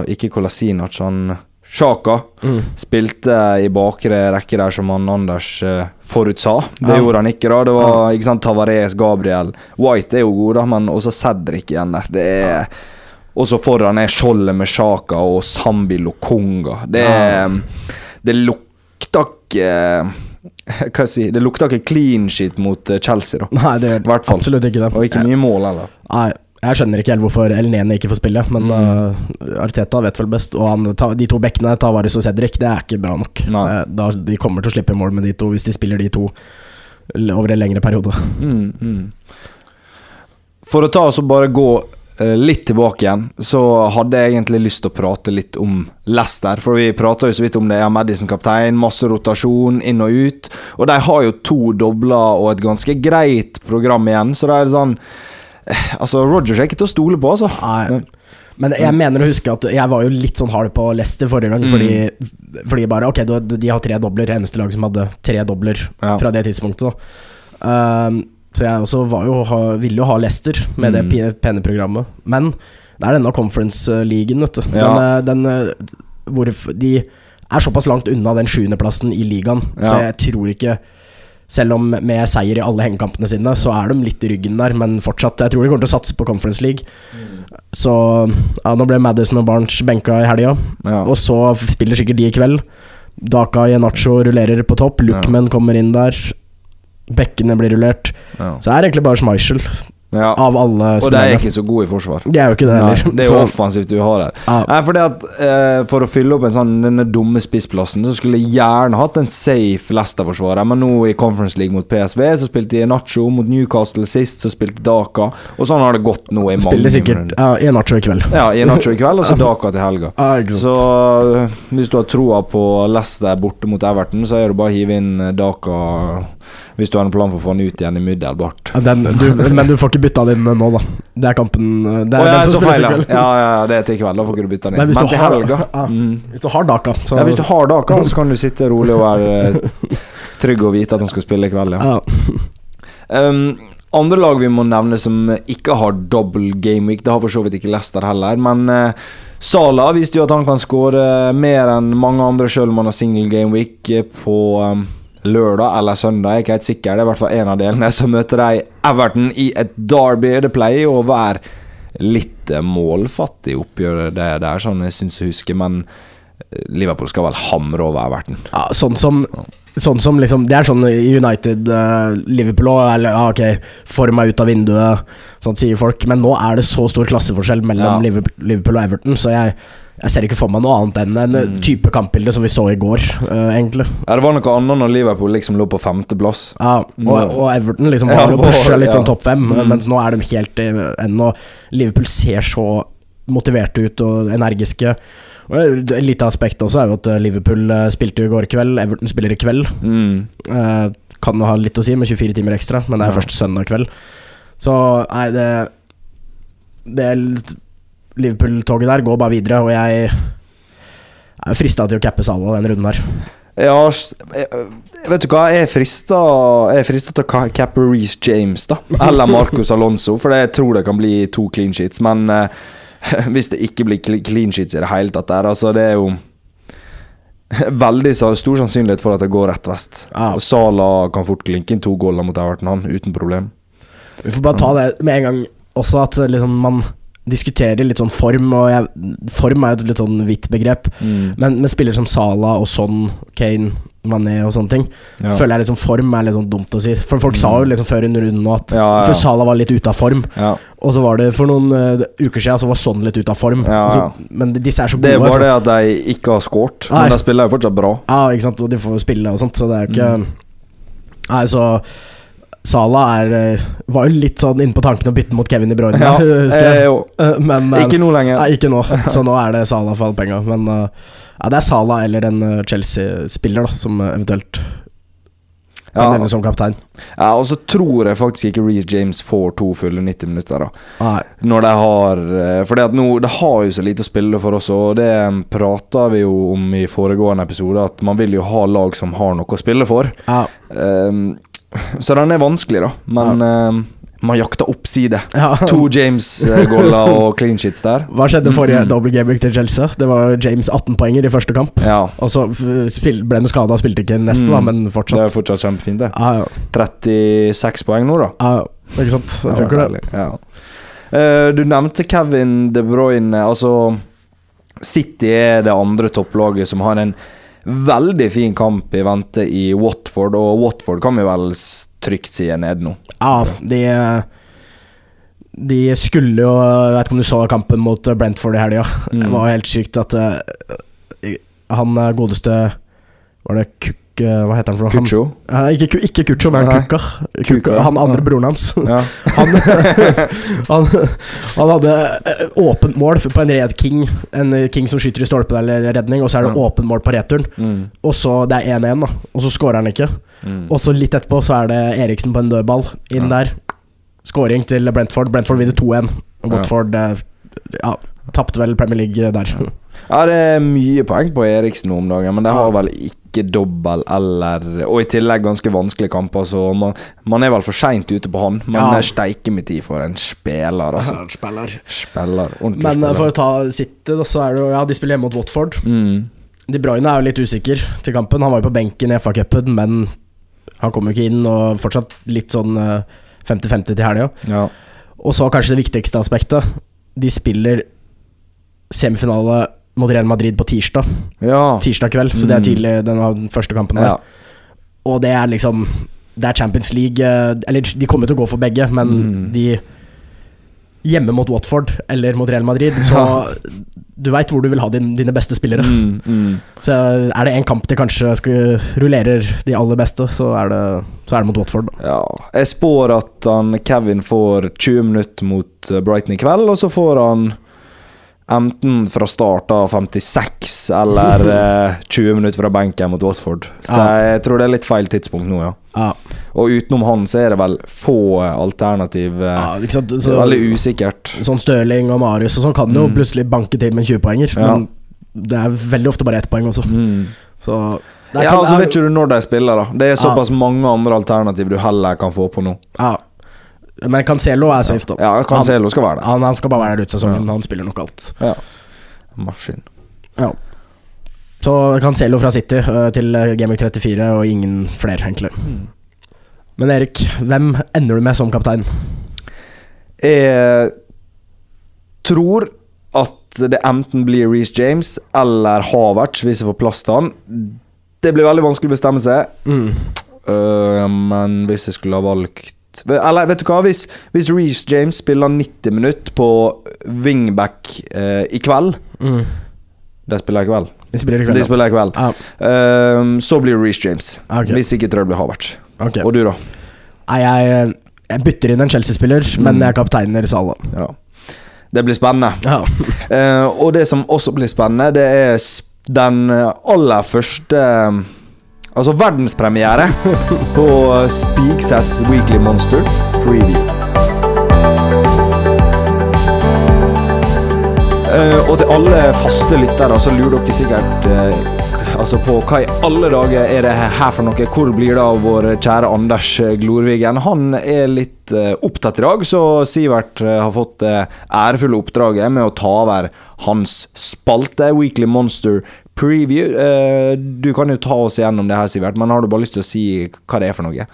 Ikke Kolasinac, han Sjaka mm. spilte i bakre rekke der som han Anders uh, forutsa. Det ja. gjorde han ikke. da Det var ikke sant, Tavares, Gabriel White er jo god, da, men også Cedric igjen der. Det er ja. Og så foran er skjoldet med Sjaka og Sambi Lokonga. Det, ja. det lukter ikke hva jeg si, Det lukter ikke clean shit mot eh, Chelsea, da. Nei, det gjør absolutt ikke det. Og ikke mye mål heller. Nei, jeg skjønner ikke helt hvorfor El Nene ikke får spille, men mm. uh, Arteta vet vel best. Og han, ta, de to bekkene, Tavares og Cedric, det er ikke bra nok. Uh, da, de kommer til å slippe mål med de to hvis de spiller de to over en lengre periode. Mm, mm. For å ta oss og bare gå eh, litt tilbake igjen, så hadde jeg egentlig lyst til å prate litt om Leicester. For vi prata jo så vidt om det. Ja, Madison kaptein, masse rotasjon inn og ut. Og de har jo to dobler og et ganske greit program igjen, så det er sånn eh, Altså, Rogers er ikke til å stole på, altså. Nei. Men jeg mener å huske at jeg var jo litt sånn hard på Leicester forrige gang, mm. fordi, fordi, bare Ok, de har tre dobler. Eneste lag som hadde tre dobler ja. fra det tidspunktet. da um, så jeg også jo, ville jo ha Leicester med mm. det pene programmet. Men det er denne conference-ligaen, vet du. Ja. Den, den, eh, hvor de er såpass langt unna den sjuendeplassen i ligaen, ja. så jeg tror ikke selv om med seier i alle hengekampene sine, så er de litt i ryggen der, men fortsatt. Jeg tror de kommer til å satse på Conference League. Mm. Så ja, nå ble Madison og Barnes benka i helga, ja. og så spiller sikkert de i kveld. Daka Yenacho rullerer på topp, Lookman kommer inn der. Bekkene blir rullert. Ja. Så det er egentlig bare Schmeichel. Ja. Av alle Og de er ikke så gode i forsvar. De er jo ikke det heller. det er jo offensivt du har her. Ja. Nei, fordi at eh, For å fylle opp en sånn denne dumme spissplassen, så skulle jeg gjerne hatt en safe Leicester-forsvarer. Men nå i Conference League mot PSV så spilte de Nacho, mot Newcastle sist så spilte Daka. Og sånn har det gått nå i mange Spiller sikkert ja, i Nacho i kveld. Ja, i Nacho i kveld, og så Daka til helga. så eh, hvis du har troa på Leicester borte mot Everton, så er det bare å hive inn Daka hvis du har en plan for å få den ut igjen i middelbart. Den, du, men du får ikke bytta den inn nå, da. Det er kampen det er oh, ja, så feil, ja. ja, ja, det er til i kveld. Da får ikke du bytta den inn. Men til helga mm. Hvis du har Daka, så ja, Hvis du har Daka, så kan du sitte rolig og være eh, trygg og vite at han skal spille i kveld, ja. Um, andre lag vi må nevne som ikke har double game week, det har for så vidt ikke Leicester heller, men uh, Sala viste jo at han kan skåre mer enn mange andre, sjøl om han har single game week på um, lørdag eller søndag, jeg er ikke helt sikker. Det er i hvert fall en av delene. Så møter de Everton i et derby. Det pleier å være litt målfattig oppgjør, det der, sånn jeg syns jeg husker. Men eh, Liverpool skal vel hamre over Everton. Ja, sånn som Sånn som liksom Det er sånn United uh, Liverpool òg, eller ah, ok, for meg ut av vinduet, sånn sier folk. Men nå er det så stor klasseforskjell mellom ja. Liverpool og Everton, så jeg jeg ser ikke for meg noe annet enn en mm. type kampbilde som vi så i går, uh, egentlig. Ja, Det var noe annet når Liverpool liksom lå på femteplass. Ja, og, og Everton liksom var ja, pusha litt ja. sånn topp fem, mm. mens nå er de helt ennå Liverpool ser så motiverte ut og energiske. Og Et lite aspekt også er jo at eh, Liverpool eh, spilte i går kveld, Everton spiller i kveld. Mm. Uh, kan ha litt å si med 24 timer ekstra, men det er ja. først søndag kveld. Så nei, det Det er Liverpool-toget der går bare videre, og jeg er frista til å cappe Salah den runden der. Ja, vet du hva, jeg er frista til å cappe Reece James, da. Eller Marcus Alonso, for jeg tror det kan bli to clean sheets. Men uh, hvis det ikke blir clean sheets i det hele tatt der, altså det er jo Veldig stor sannsynlighet for at det går rett vest. Ja. Og Salah kan fort klinke inn to goller mot Everton, han, uten problem. Vi får bare ta det med en gang også, at liksom man diskuterer litt sånn form, og jeg, form er jo et litt sånn hvitt begrep. Mm. Men med spillere som Sala og Son, Kane, Mané og sånne ting, ja. føler jeg liksom form er litt sånn dumt å si. For folk mm. sa jo liksom før under runden at ja, ja. Sala var litt ute av form. Og så var det for noen uh, uker siden så var Son litt ute av form. Altså, men disse er så gode. Det er bare det at de ikke har scoret, men de spiller jo fortsatt bra. Ja, ikke sant, og de får spille og sånt, så det er jo ikke mm. Nei, så Sala er, eh, var jo litt sånn inne på tanken å bytte mot Kevin De Bruyne. Ja, eh, eh, men, ikke nå lenger. Nei, ikke nå. Så nå er det Sala for alle penga. Men ja, det er Sala eller en Chelsea-spiller da som eventuelt kan ja. nevnes som kaptein. Ja, og så tror jeg faktisk ikke Reece James får to fulle 90 minutter. da Nei. Når de har For det, det har jo så lite å spille for oss, og det prata vi jo om i foregående episode, at man vil jo ha lag som har noe å spille for. Ja. Um, så den er vanskelig, da. Men ja. uh, man jakter oppside. Ja. To James-goller og clean sheets der. Hva skjedde forrige mm. double game til Chelsea? Det var James 18 poenger i første kamp. Ja. Og så ble han skada og spilte ikke neste, mm. da, men fortsatt. Det er fortsatt kjempefint, det. Ja, ja. 36 poeng nå, da. Ja, ikke sant. Det funker, det. Ja. Uh, du nevnte Kevin De Bruyne. Altså City er det andre topplaget som har en veldig fin kamp i vente i Watford, og Watford kan vi vel trygt si er nede nå. Ja, de, de skulle jo Jeg vet ikke om du så kampen mot Brentford i helga. Mm. Det var helt sykt at uh, han godeste Var det Hva heter han for noe? Kucho? Han, ikke, ikke Kucho, men Kuka. Kuka. Han andre broren hans. Ja. han, han, han, hadde eh, åpent mål på en red king. En king som skyter i stolpen eller redning, og så er det ja. åpent mål på returen. Mm. Og så Det er 1-1, da, og så scorer han ikke. Mm. Og så litt etterpå så er det Eriksen på en dødball inn ja. der. Skåring til Brentford. Brentford vinner 2-1. Watford ja, ja tapte vel Premier League der. Ja, det er mye poeng på Eriksen om dagen, men det har vel ikke dobbel eller Og i tillegg ganske vanskelige kamper, så man, man er vel for seint ute på han. Men ja. steike med tid for en spiller, altså. Spiller. spiller men eh, spiller. for å ta City, så er det jo Ja, de spiller hjemme mot Watford. Mm. De Bruyne er jo litt usikker til kampen. Han var jo på benken i FA-cupen, men han kom jo ikke inn, og fortsatt litt sånn 50-50 eh, til helga. Ja. Og så kanskje det viktigste aspektet. De spiller semifinale mot Real Madrid på tirsdag. Ja. Tirsdag kveld, så det er mm. tidlig den første kampen der. Ja. Og det er liksom Det er Champions League eh, Eller de kommer til å gå for begge, men mm. de Hjemme mot Watford eller mot Real Madrid, så ja. du veit hvor du vil ha din, dine beste spillere. Mm, mm. Så er det en kamp de kanskje skal, rullerer de aller beste, så er det, så er det mot Watford. Da. Ja. Jeg spår at han, Kevin får 20 minutter mot Brighton i kveld, og så får han Enten fra start av 56 eller eh, 20 minutter fra benken mot Watford. Så ja. jeg tror det er litt feil tidspunkt nå, ja. ja. Og utenom han så er det vel få alternativ. Eh, ja, ikke det er veldig usikkert. Sånn Støling og Marius og sånn kan jo mm. plutselig banke til med 20-poenger, men det er veldig ofte bare ett poeng også. Mm. Så ja, altså vet ikke du når de spiller, da. Det er såpass mange andre alternativ du heller kan få på nå. Ja men Cancelo er safe, da. Ja, Cancelo skal være der. Han, han skal bare være der ut sesongen. Ja. Han spiller nok alt. Ja. Maskin. Ja. Så Cancelo fra City uh, til Gameweek 34, og ingen flere, egentlig. Mm. Men Erik, hvem ender du med som kaptein? Jeg tror at det enten blir Reece James eller Havertz, hvis jeg får plass til han. Det blir veldig vanskelig å bestemme seg. Mm. Uh, men hvis jeg skulle ha valgt eller vet du hva, hvis, hvis Reece James spiller 90 minutter på wingback eh, i kveld mm. De spiller i kveld. De spiller i kveld. De spiller i kveld. Ja. Um, så blir det Reece James. Okay. Hvis ikke tror jeg det blir Havertz. Okay. Og du, da? Nei, jeg, jeg bytter inn en Chelsea-spiller, mm. men jeg kapteiner Salah. Ja. Det blir spennende. Ja. uh, og det som også blir spennende, det er den aller første Altså verdenspremiere på Spigsats Weekly Monster Preview. Uh, og til alle faste lyttere så lurer dere sikkert uh, altså på hva i alle dager er det her for noe? Hvor blir det av vår kjære Anders Glorvigen? Han er litt uh, opptatt i dag, så Sivert har fått det ærefulle oppdraget med å ta over hans spalte, Weekly Monster preview. Uh, du kan jo ta oss igjennom det her, Sivert, men har du bare lyst til å si hva det er for noe?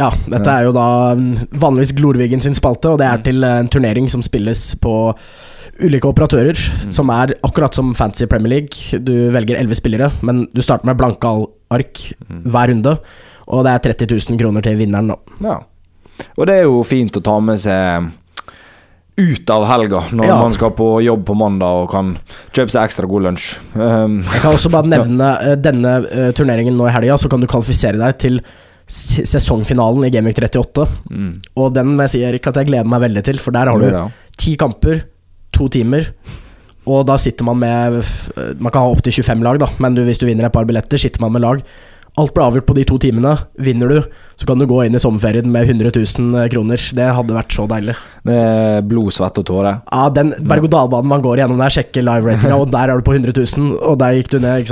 Ja, dette er jo da vanligvis Glorvigen sin spalte, og det er mm. til en turnering som spilles på ulike operatører, mm. som er akkurat som Fantasy Premier League. Du velger elleve spillere, men du starter med blanke ark mm. hver runde, og det er 30 000 kroner til vinneren, nå. Ja. Og det er jo fint å ta med seg ut av helga, når ja. man skal på jobb på mandag og kan kjøpe seg ekstra god lunsj. Um, jeg kan også bare nevne ja. Eh, denne uh, turneringen nå i helga, så kan du kvalifisere deg til sesongfinalen i Gaming 38. Mm. Og den må jeg si Erik, at jeg gleder meg veldig til, for der har du ti kamper, to timer. Og da sitter man med eh, Man kan ha opptil 25 lag, da, men du, hvis du vinner et par billetter, sitter man med lag Alt ble avgjort på de to timene. Vinner du, så kan du gå inn i sommerferien med 100 000 kroner. Det hadde vært så deilig. Med blod, svette og tårer? Ja, den berg-og-dal-banen man går gjennom der, sjekker live-ratinga, og der er du på 100 000, og der gikk du ned.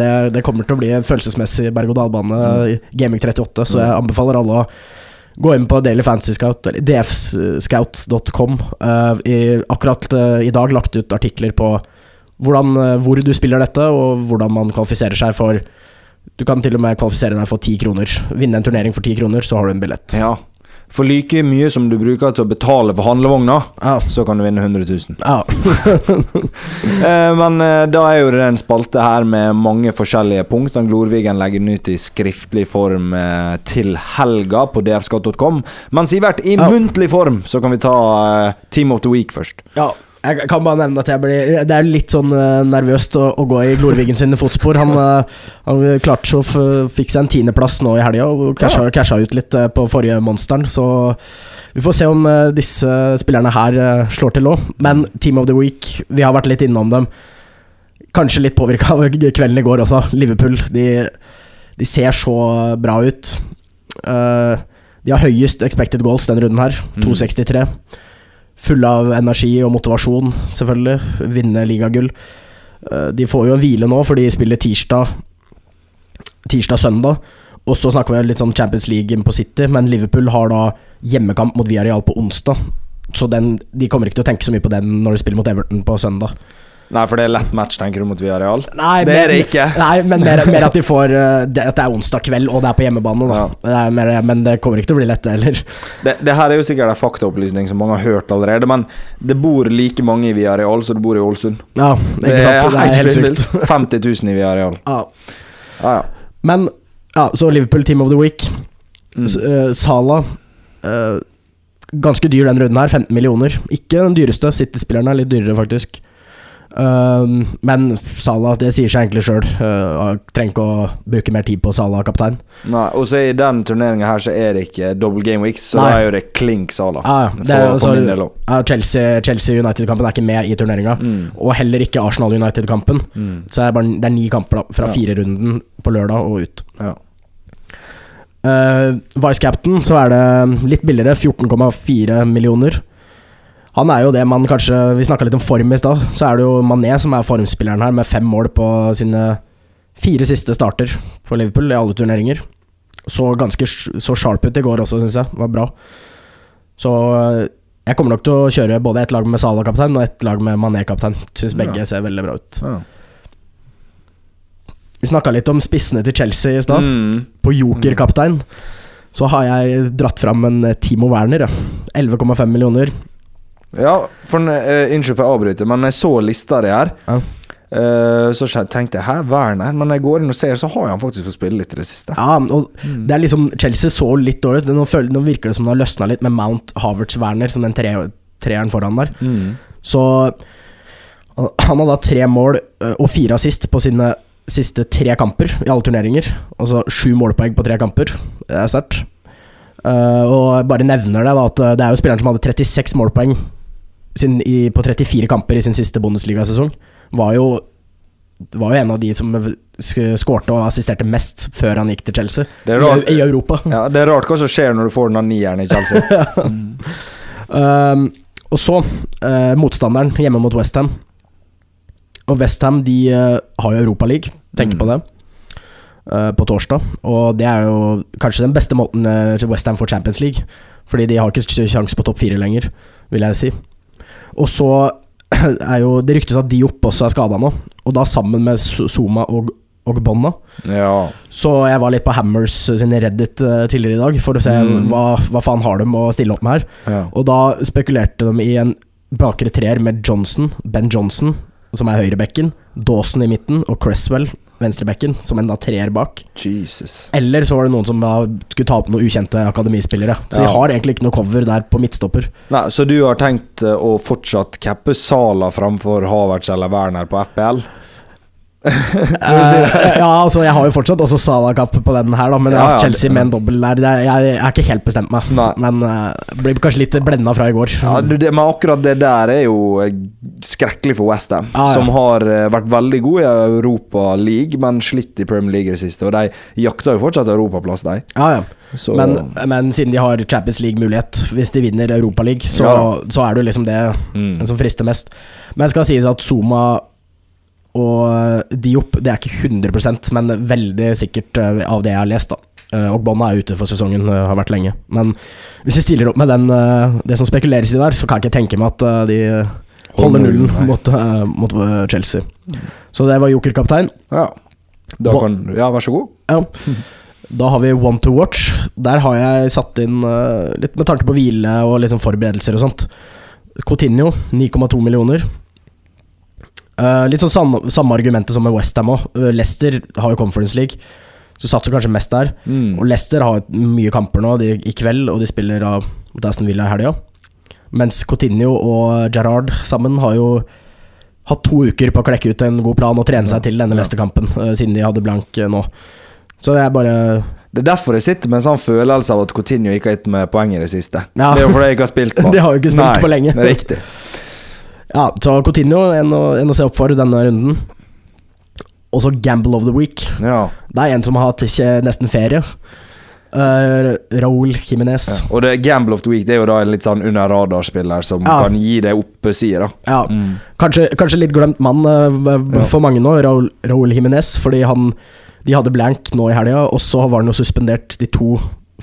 Det, det, kommer til å bli en følelsesmessig berg-og-dal-bane i Gaming 38, så jeg anbefaler alle å gå inn på Daily Fantasy Scout, eller dfscout.com. Eh, akkurat uh, i dag lagt ut artikler på hvordan, hvor du spiller dette, og hvordan man kvalifiserer seg for du kan til og med kvalifisere deg for ti kroner. Vinne en turnering for ti kroner, så har du en billett. Ja. For like mye som du bruker til å betale for handlevogna, ja. så kan du vinne 100 000. Ja. Eh, men eh, da er jo det en spalte her med mange forskjellige punkt. Glorvigen legger den ut i skriftlig form eh, til helga på dfskatt.com. Men Sivert, i ja. muntlig form så kan vi ta Team of the Week først. Ja, Jeg kan bare nevne at jeg blir Det er litt sånn uh, nervøst å, å, gå i Glorvigen sine fotspor. Han, uh, han klarte så fikk seg en tiendeplass nå i helga og casha, ja. casha ut litt uh, på forrige Monsteren, så vi får se om disse spillerne her slår til òg. Men Team of the Week, vi har vært litt innom dem. Kanskje litt påvirka av kvelden i går også. Liverpool, de, de ser så bra ut. de har høyest expected goals denne runden her, 263. Mm fulle av energi og motivasjon, selvfølgelig. Vinne ligagull. Eh, de får jo en hvile nå, for de spiller tirsdag tirsdag-søndag. Og så snakker vi litt sånn Champions League på City, men Liverpool har da hjemmekamp mot Villarreal på onsdag. Så den, de kommer ikke til å tenke så mye på den når de spiller mot Everton på søndag. Nei, for det er lett match, tenker du, mot Villarreal? Nei, det men, er det ikke. Nei, men mer, mer at de får uh, det, At det er onsdag kveld, og det er på hjemmebane. Da. Ja. Det mer, men det kommer ikke til å bli lett, heller. Det, det, her er jo sikkert en faktaopplysning som mange har hørt allerede, men det bor like mange i Villarreal som det bor i Ålesund. Ja, det sant? Det er helt sykt. 50 000 i Villarreal. Ja. Ja, ja. Men ja, så Liverpool Team of the Week. Mm. Uh, Sala uh, Ganske dyr den runden her, 15 millioner. Ikke den dyreste. City-spillerne er litt dyrere, faktisk. Uh, men Salah, det sier seg egentlig sjøl. Uh, trenger ikke å bruke mer tid på Salah kaptein. Nei, og så I den turneringa her så er det ikke double game weeks, så Nei. da er jo det klink Salah. Ja, det er, for, for ja, Chelsea, Chelsea United-kampen er ikke med i turneringa. Mm. Og heller ikke Arsenal United-kampen. Mm. Så er det, bare, det er ni kamper da, fra ja. firerunden på lørdag og ut. Ja. Uh, Vice Captain så er det litt billigere, 14,4 millioner. Han er jo det man kanskje Vi snakka litt om form i stad. Så er det jo Mané som er formspilleren her, med fem mål på sine fire siste starter for Liverpool i alle turneringer. Så ganske så sharp ut i går også, syns jeg. Var bra. Så eh, jeg kommer nok til å kjøre både et lag med Salah-kaptein og et lag med Mané-kaptein. Syns begge ja. ser veldig bra ut. Ja. Vi snakka litt om spissene til Chelsea i stad. Mm. På joker-kaptein så har jeg dratt fram en Timo Werner. 11,5 millioner. Ja, for uh, Unnskyld for å avbryte, men jeg så lista di her. Ja. Uh, så tenkte jeg hæ, Werner? Men jeg går inn og ser, så har han faktisk fått spille litt i det siste. Ja, og mm. det er liksom Chelsea så litt dårlig ut. Nå, nå virker det som det har løsna litt med Mount Havertz Werner som den tre, treeren foran der. Mm. Så han har da tre mål uh, og fire assist på sine siste tre kamper i alle turneringer. Altså sju målpoeng på tre kamper. Det er sterkt. Uh, og bare nevner det, da, at det er jo spilleren som hadde 36 målpoeng sin, i, på 34 kamper i sin siste Bundesliga-sesong, var jo var jo en av de som skårte og assisterte mest før han gikk til Chelsea, i, i, Europa. Ja, Det er rart hva som skjer når du får den av nieren i Chelsea. ja. mm. um, og så, uh, motstanderen hjemme mot Westham. Og Westham de uh, har jo Europaliga, tenk mm. på det, uh, på torsdag. Og det er jo kanskje den beste måten uh, Westham får Champions League. Fordi de har ikke sjanse på topp fire lenger, vil jeg si. Og så er jo Det ryktes at Diop også er skada nå, og da sammen med Zuma og, og Bonna. Ja. Så jeg var litt på Hammers sin Reddit uh, tidligere i dag for å se mm. hva, hva, faen har de å stille opp med her. Ja. Og da spekulerte de i en bakre treer med Johnson, Ben Johnson, som er høyrebekken, Dawson i midten og Cresswell venstrebekken, som en da treer bak. Jesus. Eller så var det noen som da skulle ta opp noen ukjente akademispillere. Så ja. de har egentlig ikke noe cover der på midtstopper. Nei, Så du har tenkt eh, å fortsatt cappe Sala framfor Havertz eller Werner på FPL? uh, ja, altså jeg har jo fortsatt også Salah-kapp på den her, da, men ja, ja, Chelsea med en dobbel der jeg, jeg, er ikke helt bestemt meg. Nei. Men uh, blir kanskje litt blenda fra i går. Ja, det, Men akkurat det der er jo eh, skrekkelig for Westham, ah, som har vært veldig gode i Europa League, men slitt i Premier League i det siste. Og de jakter jo fortsatt europaplass, de. Ja, ja. Men, men, siden de har Champions League-mulighet, hvis de vinner Europaligaen, så, ja. så er det jo liksom det mm. som frister mest. Men skal sies at Zuma og Diop, det er ikke 100% men veldig sikkert eh, av det jeg har lest, da. Eh, og Bonna er ute for sesongen, eh, har vært lenge. Men hvis de stiller opp med den, det som spekuleres i der, så kan jeg ikke tenke meg at de holder nullen mot, mot Chelsea. Så det var jokerkaptein. Ja. Kan, ja, vær så god. Ja. Da har vi One to watch. Der har jeg satt inn litt med tanke på hvile og liksom forberedelser og sånt. Coutinho, 9,2 millioner. Uh, litt sånn samme, samme argumentet som med Westham òg. Uh, Leicester har jo Conference League, så satser kanskje mest der. Mm. Og Leicester har mye kamper nå de, i kveld, og de spiller av mot Aston Villa i helga. Mens Coutinho og Gerrard sammen har jo hatt to uker på å klekke ut en god plan og trene seg til denne Leicester-kampen, uh, siden de hadde blank nå. Så det er bare Det er derfor jeg sitter med en sånn følelse av at Coutinho ikke har gitt med poeng i det siste. Ja. Det er jo fordi jeg ikke har spilt på. de har jo ikke spilt Nei, på lenge. Riktig. Ja, så Coutinho en å, en å se opp for denne runden. Og så Gamble of the Week. Ja. Det er en som har hatt nesten ferie. Uh, Raúl Jiminez. Ja. Og det Gamble of the Week Det er jo da en litt sånn under radar-spiller som ja. kan gi det oppesider. Ja. Mm. Kanskje, kanskje, litt glemt mann uh, for mange nå, Raúl Jiminez, fordi han de hadde blank nå i helga, og så var han jo suspendert de to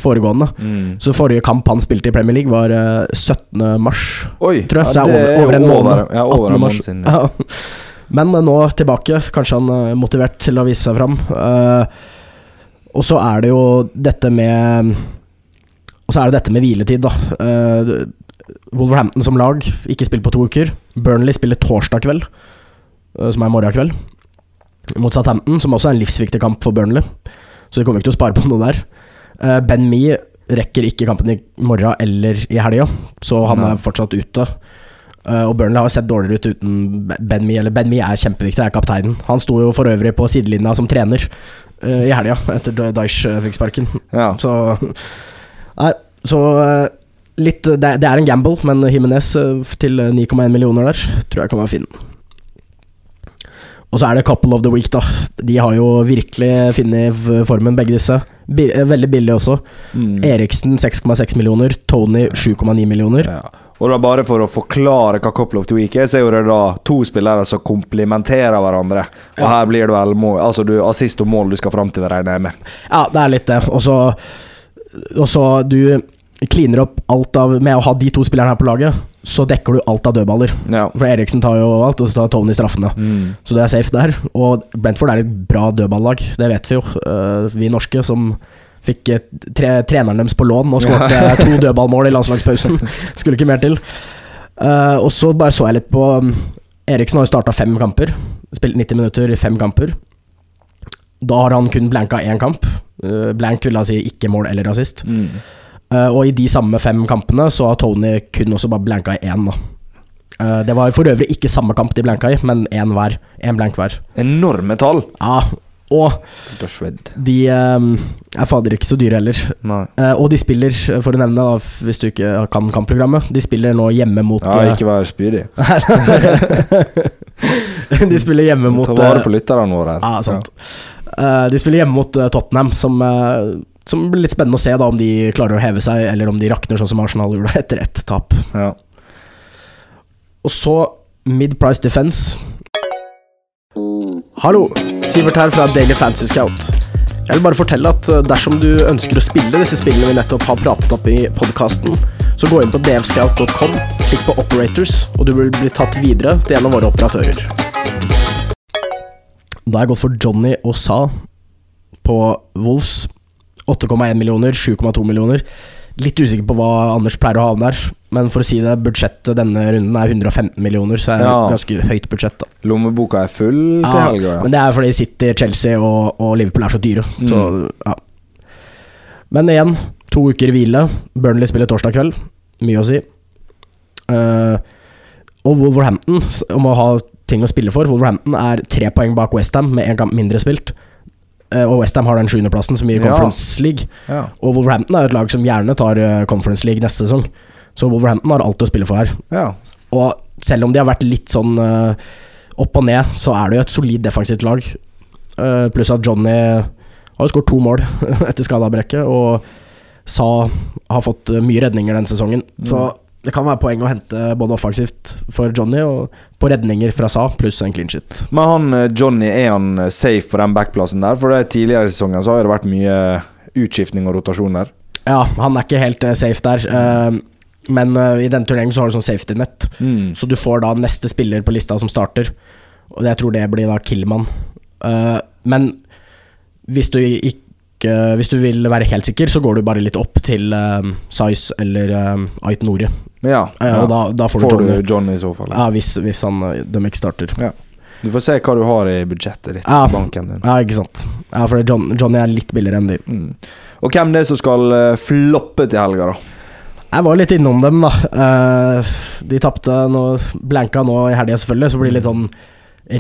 foregående. Mm. Så forrige kamp han spilte i Premier League, var uh, eh, 17. mars, Oi, tror jeg. så det er over, over en måned. Ja, over en måned siden. Ja. Men nå tilbake. Kanskje han er motivert til å vise seg fram. Uh, og så er det jo dette med Og så er det dette med hviletid, da. Uh, Wolverhampton som lag ikke spiller på to uker. Burnley spiller torsdag kveld, uh, som er morgen kveld, mot Southampton, som også er en livsviktig kamp for Burnley. Så de kommer ikke til å spare på noe der. Uh, ben Mi rekker ikke kampen i morgen eller i helga, så han er fortsatt ute. Uh, og Burnley har sett dårligere ut uten Ben Mi, Eller Ben Mi er kjempeviktig, er kapteinen. Han sto jo for øvrig på sidelinja som trener uh, i helga, etter Daish fikk sparken. Ja. Så Nei, så litt det, det, er en gamble, men Himinez til 9,1 millioner der tror jeg kan være fin. Og så er det couple of the week, da. De har jo virkelig funnet formen, begge disse. veldig billig også. Mm. Eriksen 6,6 millioner, Tony 7,9 millioner. Ja. Og da Bare for å forklare hva Couple of the Week er, så er det da to spillere som komplimenterer hverandre. Og ja. her blir det vel mål, altså du, assist og mål du skal fram til, regner jeg med. Ja, det er litt det. Og så du kliner opp alt av Med å ha de to spillerne her på laget, så dekker du alt av dødballer. Ja. For Eriksen tar jo alt, og så tar Tony straffene. Mm. Så det er safe der. Og Brentford er et bra dødballag, det vet vi jo, uh, vi norske som Fikk eh, tre, treneren deres på lån og skåret ja. to dødballmål i landslagspausen. Skulle ikke mer til. Uh, og så bare så jeg litt på um, Eriksen har jo starta fem kamper. Spilt 90 minutter i fem kamper. Da har han kun blanka én kamp. Blank vil da si ikke mål eller rasist. Mm. Uh, og i de samme fem kampene så har Tony kun også bare blanka i én. Uh, det var for øvrig ikke samme kamp de blanka i, men én hver. Én blank hver. Enorme tall. Ja, og de um, er fader ikke så dyre heller. Uh, og de spiller, for å nevne, da, hvis du ikke kan kampprogrammet, de spiller nå hjemme mot Ja, ikke eh, vær spydig. de spiller hjemme mot Ta vare på lytterne våre. Ja, sant. Ja. de spiller hjemme mot Tottenham, som, som blir litt spennende å se da om de klarer å heve seg, eller om de rakner sånn som Arsenal gjorde etter ett tap. Ja. Og så mid-price defense. Hallo, Sivert her fra Daily Fantasy Scout. Jeg vil bare fortelle at eh, dersom du ønsker å spille disse spillene vi nettopp har pratet opp i podkasten, så gå inn på dvscout.com, klikk på Operators, og du vil bli tatt videre til en av våre operatører. Da har jeg gått for Johnny og Sa på Wolves. 8,1 millioner, 7,2 millioner. Litt usikker på hva Anders pleier å ha der, men for å si det, budsjettet denne runden er 115 millioner, så er det ja. ganske høyt budsjett. da Lommeboka er full til ja, helga, ja. Men det er fordi City, Chelsea og, og Liverpool er så dyre. Mm. Så, ja. Men igjen, to uker hvile. Burnley spiller torsdag kveld. Mye å si. Uh, og Wolverhampton, om å ha ting å spille for Wolverhampton er tre poeng bak Westham med én kamp mindre spilt. Eh, og Westham har den sjuendeplassen som gir Conference League. Og Wolverhampton er et lag som gjerne tar eh, Conference League neste sesong. Så Wolverhampton har alt å spille for her. Ja. Og selv om de har vært litt sånn uh, opp og ned, så er det jo et solid defensivt lag. Uh, pluss at Johnny har jo skåret to mål etter skadeavbrekket, og Sa har fått mye redninger denne sesongen. Mm. Så det kan være poeng å hente både offensivt for Johnny og på redninger fra Sa, pluss en clean shit. Men han eh, Johnny, er han eh, safe på den backplassen der? For det tidligere i sesongen så har det vært mye utskiftning og rotasjon der. Ja, han er ikke helt safe der. Men i denne turneringen så har du sånn safety net, mm. så du får da neste spiller på lista som starter. Og jeg tror det blir da Killman. men hvis du ikke hvis du vil være helt sikker, så går du bare litt opp til uh, Size eller uh, Ait Nore. Ja, ja. Og da, da får, får, du Johnny. Du Johnny i så fall. Ja, hvis, hvis han de ikke starter. Ja. Du får se hva du har i budsjettet ditt. Ja, banken din. ja ikke sant. Ja, for John, Johnny er litt billigere enn de. Mm. Og hvem det er som skal uh, floppe til helga, da? Jeg var litt innom dem, da. Uh, de tapte blanka nå i helga, selvfølgelig, så blir det litt sånn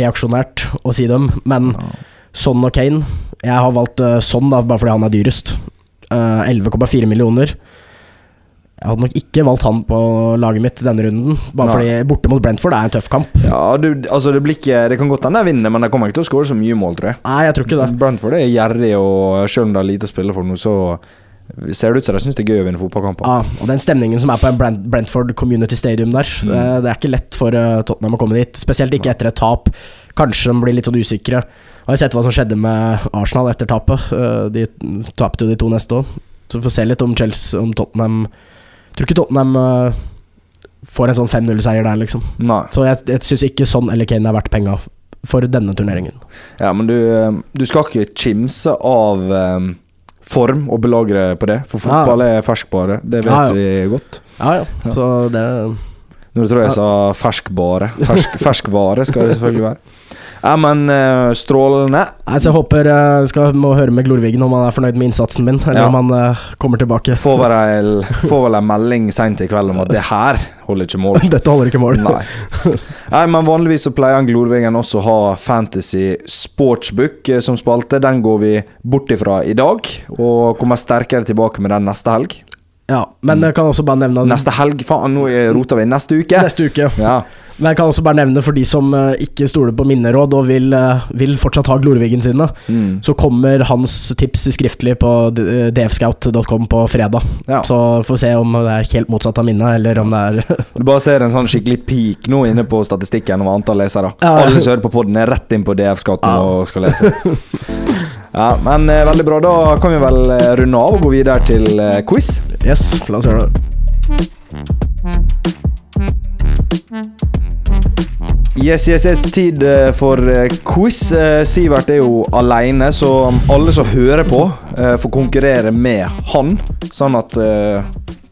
reaksjonært å si dem. Men ja. Son og Kane Jeg har valgt uh, Son da, bare fordi han er dyrest. Uh, 11,4 millioner. Jeg hadde nok ikke valgt han på laget mitt denne runden. Bare Nei. fordi borte mot Brentford er en tøff kamp. Ja, du, altså det, blir ikke, det, kan godt hende jeg vinner, men jeg kommer ikke til å skåre så mye mål, tror jeg. Nei, jeg tror ikke det Brentford er gjerrig, og selv om det er lite å spille for nå, så ser det ut som de syns det er gøy å vinne fotballkamper. Ja, og den stemningen som er på en Brentford Community Stadium der, mm. det, det, er ikke lett for uh, Tottenham å komme dit. Spesielt ikke etter et tap. Kanskje de blir litt sånn usikre. Jeg har sett hva som skjedde med Arsenal etter tapet. Uh, de tapte jo de to neste òg. Så vi får se litt om Chelsea, om Tottenham Tror ikke Tottenham uh, får en sånn 5-0-seier der, liksom. Nei. Så jeg, jeg syns ikke sånn eller Kane er verdt penga for denne turneringen. Ja, men du, eh, du skal ikke kimse av um, form og belagre på det, for fotball ja. er ferskbare. Det vet ja, ja. vi godt. Ja, ja. Så det Nå tror jeg jeg sa ferskbare. Fersk, ferskvare skal det selvfølgelig være. Ja, men uh, strålende. Altså, jeg håper jeg uh, skal må høre med Glorvigen om han er fornøyd med innsatsen min, eller ja. om han uh, kommer tilbake. Får vel en melding seint i kveld om at det her holder ikke mål. Dette holder ikke mål. Nei. Nei, men vanligvis så pleier han Glorvigen også å ha Fantasy Sportsbook eh, som spalte. Den går vi bort ifra i dag, og kommer sterkere tilbake med den neste helg. Ja, men jeg kan også bare nevne Neste helg? Faen, nå roter vi. Neste uke. Neste uke. Ja. Men jeg kan også bare nevne for de som uh, ikke stoler på minneråd og vil, uh, vil fortsatt ha Glorviggen sine, mm. så kommer hans tips skriftlig på dfscout.com på fredag. Ja. Så får vi se om det er helt motsatt av minnet, eller om det er Du bare ser en sånn skikkelig peak nå inne på statistikken over antall lesere. Ja, Alle som hører på poden, er rett inn på DF-scouten ja. og skal lese. Ja, men eh, veldig bra. Da kan vi vel eh, runde av og gå videre til eh, quiz. Yes, la oss gjøre det. Yes, yes, yes. Tid eh, for eh, quiz. Sivert er jo aleine, så alle som hører på, får konkurrere med han. Sånn at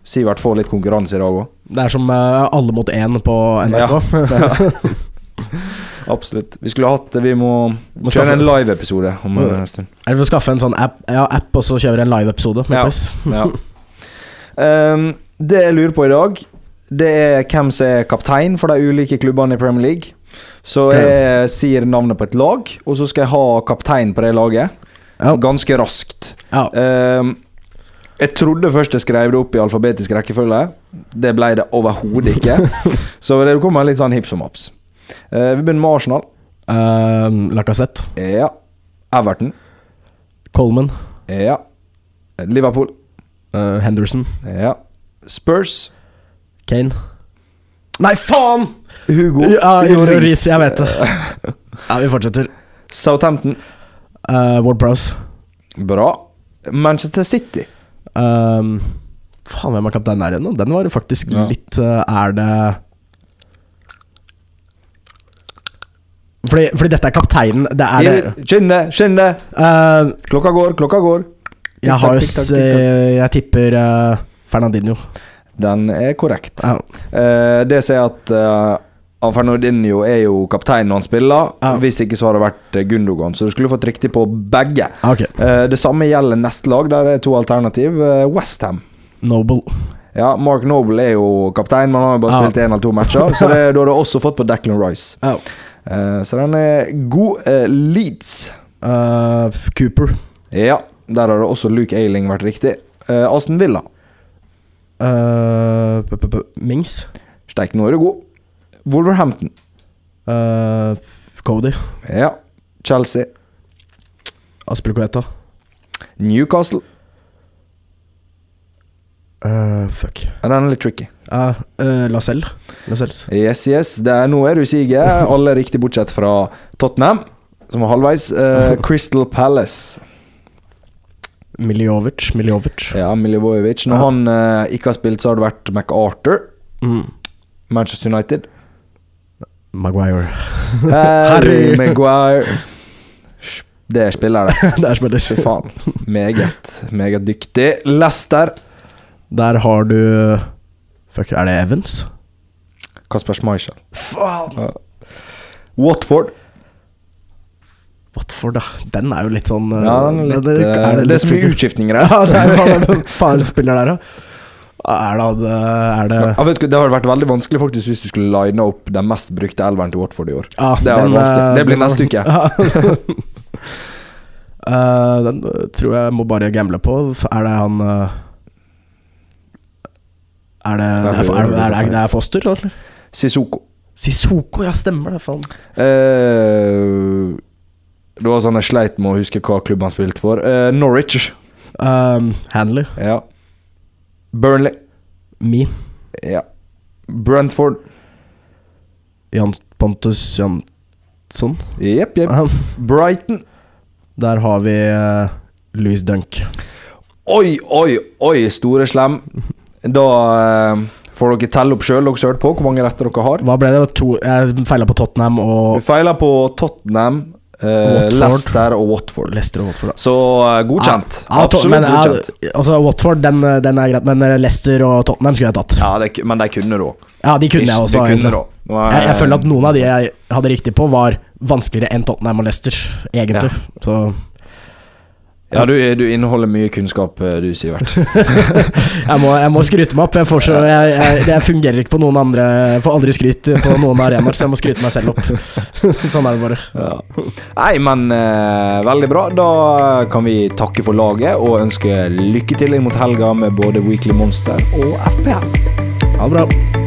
Sivert får litt konkurranse i dag òg. Det er som alle mot én på NRK. Ja. Absolutt. Vi skulle hatt Vi må, må kjøre en live-episode om en stund. Eller vi får skaffe en sånn app, ja, app og så kjøre en live-episode med ja. quiz. ja. um, det jeg lurer på i dag, det er hvem som er kaptein for de ulike klubbene i Premier League. Så jeg sier navnet på et lag, og så skal jeg ha kaptein på det laget. Ganske raskt. Um, jeg trodde først jeg skrev det opp i alfabetisk rekkefølge. Det ble det overhodet ikke. så det kommer litt sånn hipp som haps. Uh, vi begynner med Arsenal. Uh, Lacassette. Ja. Everton. Coleman. Ja. Liverpool. Uh, Henderson. Ja. Spurs. Kane. Nei, faen! Hugo. Ja, Hugo Riis. Jeg vet det. Ja, vi fortsetter. Southampton. Uh, Ward Prowse. Bra. Manchester City. Um, faen, hvem er kaptein der igjen? Den var faktisk ja. litt uh, Er det fordi, fordi, dette er kapteinen det er det Skynde, skynde! Uh, klokka går, klokka går. Jeg har jo Jeg tipper uh, Fernandinho. Den er korrekt. Ja. Uh, det sier at uh, Fernandinho er jo kaptein når han spiller. Ja. Hvis ikke så har det vært Gundogan. Så du skulle fått riktig på begge. Okay. Uh, det samme gjelder neste lag. Der er to alternativ. Uh, Westham. Noble. Ja, Mark Noble er jo kaptein, men han har bare ja. spilt én eller to matcher. så det, da har du også fått på Declan Rice. Ja. Så den er god. Leeds. Cooper. Ja, der har det også Luke Ailing vært riktig. Aston Villa. Mings. Steik, nå er du god. Wolverhampton. Cody. Ja. Chelsea. Aspelcoeta. Newcastle. Uh, fuck. Den er litt tricky. Uh, uh, Lacelle. Lascelles. Yes, yes. Er, noe er du siger. Alle riktig bortsett fra Tottenham, som var halvveis. Uh, Crystal Palace. Miljovic. Miljovic. Ja, Miljovic. Når han ikke har spilt, så har det vært MacArthur. Mm. Manchester United. Maguire. Harry Maguire. Det er spiller, det. det er spiller. Fy faen. Meget, meget dyktig. Leicester. Der har du Fuck, er det Evans? Kasper Schmeichel. Faen! Watford. Watford, da. Den er jo litt sånn Ja, er litt, det, er det, det så mye utskiftninger her. Ja, det er jo faen spiller der, ja. Er det, er det ja, vet du, Det hadde vært veldig vanskelig faktisk hvis du skulle line opp den mest brukte elveren til Watford i år. Ja, det, den, det, blir neste uke. uh, den tror jeg må bare gamble på. Er det han uh, Er det Er det, er, er, er det Foster, eller? Sissoko. Sissoko, ja, stemmer det, faen. Uh, det var sånn jeg sleit med å huske hva klubben han spilte for. Norwich. Um, Handley. Ja. Burnley. Me. Ja. Brentford. Jan Pontus Jansson. Jepp, jepp. Brighton. Der har vi uh, Louis Dunk. Oi, oi, oi, store slem. Da uh, får dere telle opp sjøl, dere som på, hvor mange retter dere har. Hva ble det? To, jeg feila på Tottenham og Du feila på Tottenham, Uh, Leicester og Watford. Leicester og Watford Så uh, godkjent. Ja, ja, Absolutt men, godkjent. Ja, altså Watford den, den, er greit, men eh, Leicester og Tottenham skulle jeg tatt. Ja, det, Men de kunne da. Ja, de kunne jeg også. Kunne jeg, jeg, føler at noen av de jeg hadde riktig på, var vanskeligere enn Tottenham og Leicester, egentlig. Så ja, du, du, inneholder mye kunnskap, eh, du, Sivert. jeg, må, jeg, må, skryte meg opp. Jeg, så, jeg, jeg, fungerer ikke på noen andre Jeg får aldri skryt på noen arenaer, så jeg må skryte meg selv opp. sånn er det bare. Ja. Nei, men uh, veldig bra. Da kan vi takke for laget og ønske lykke til inn mot helga med både Weekly Monster og FPL. Ha det bra.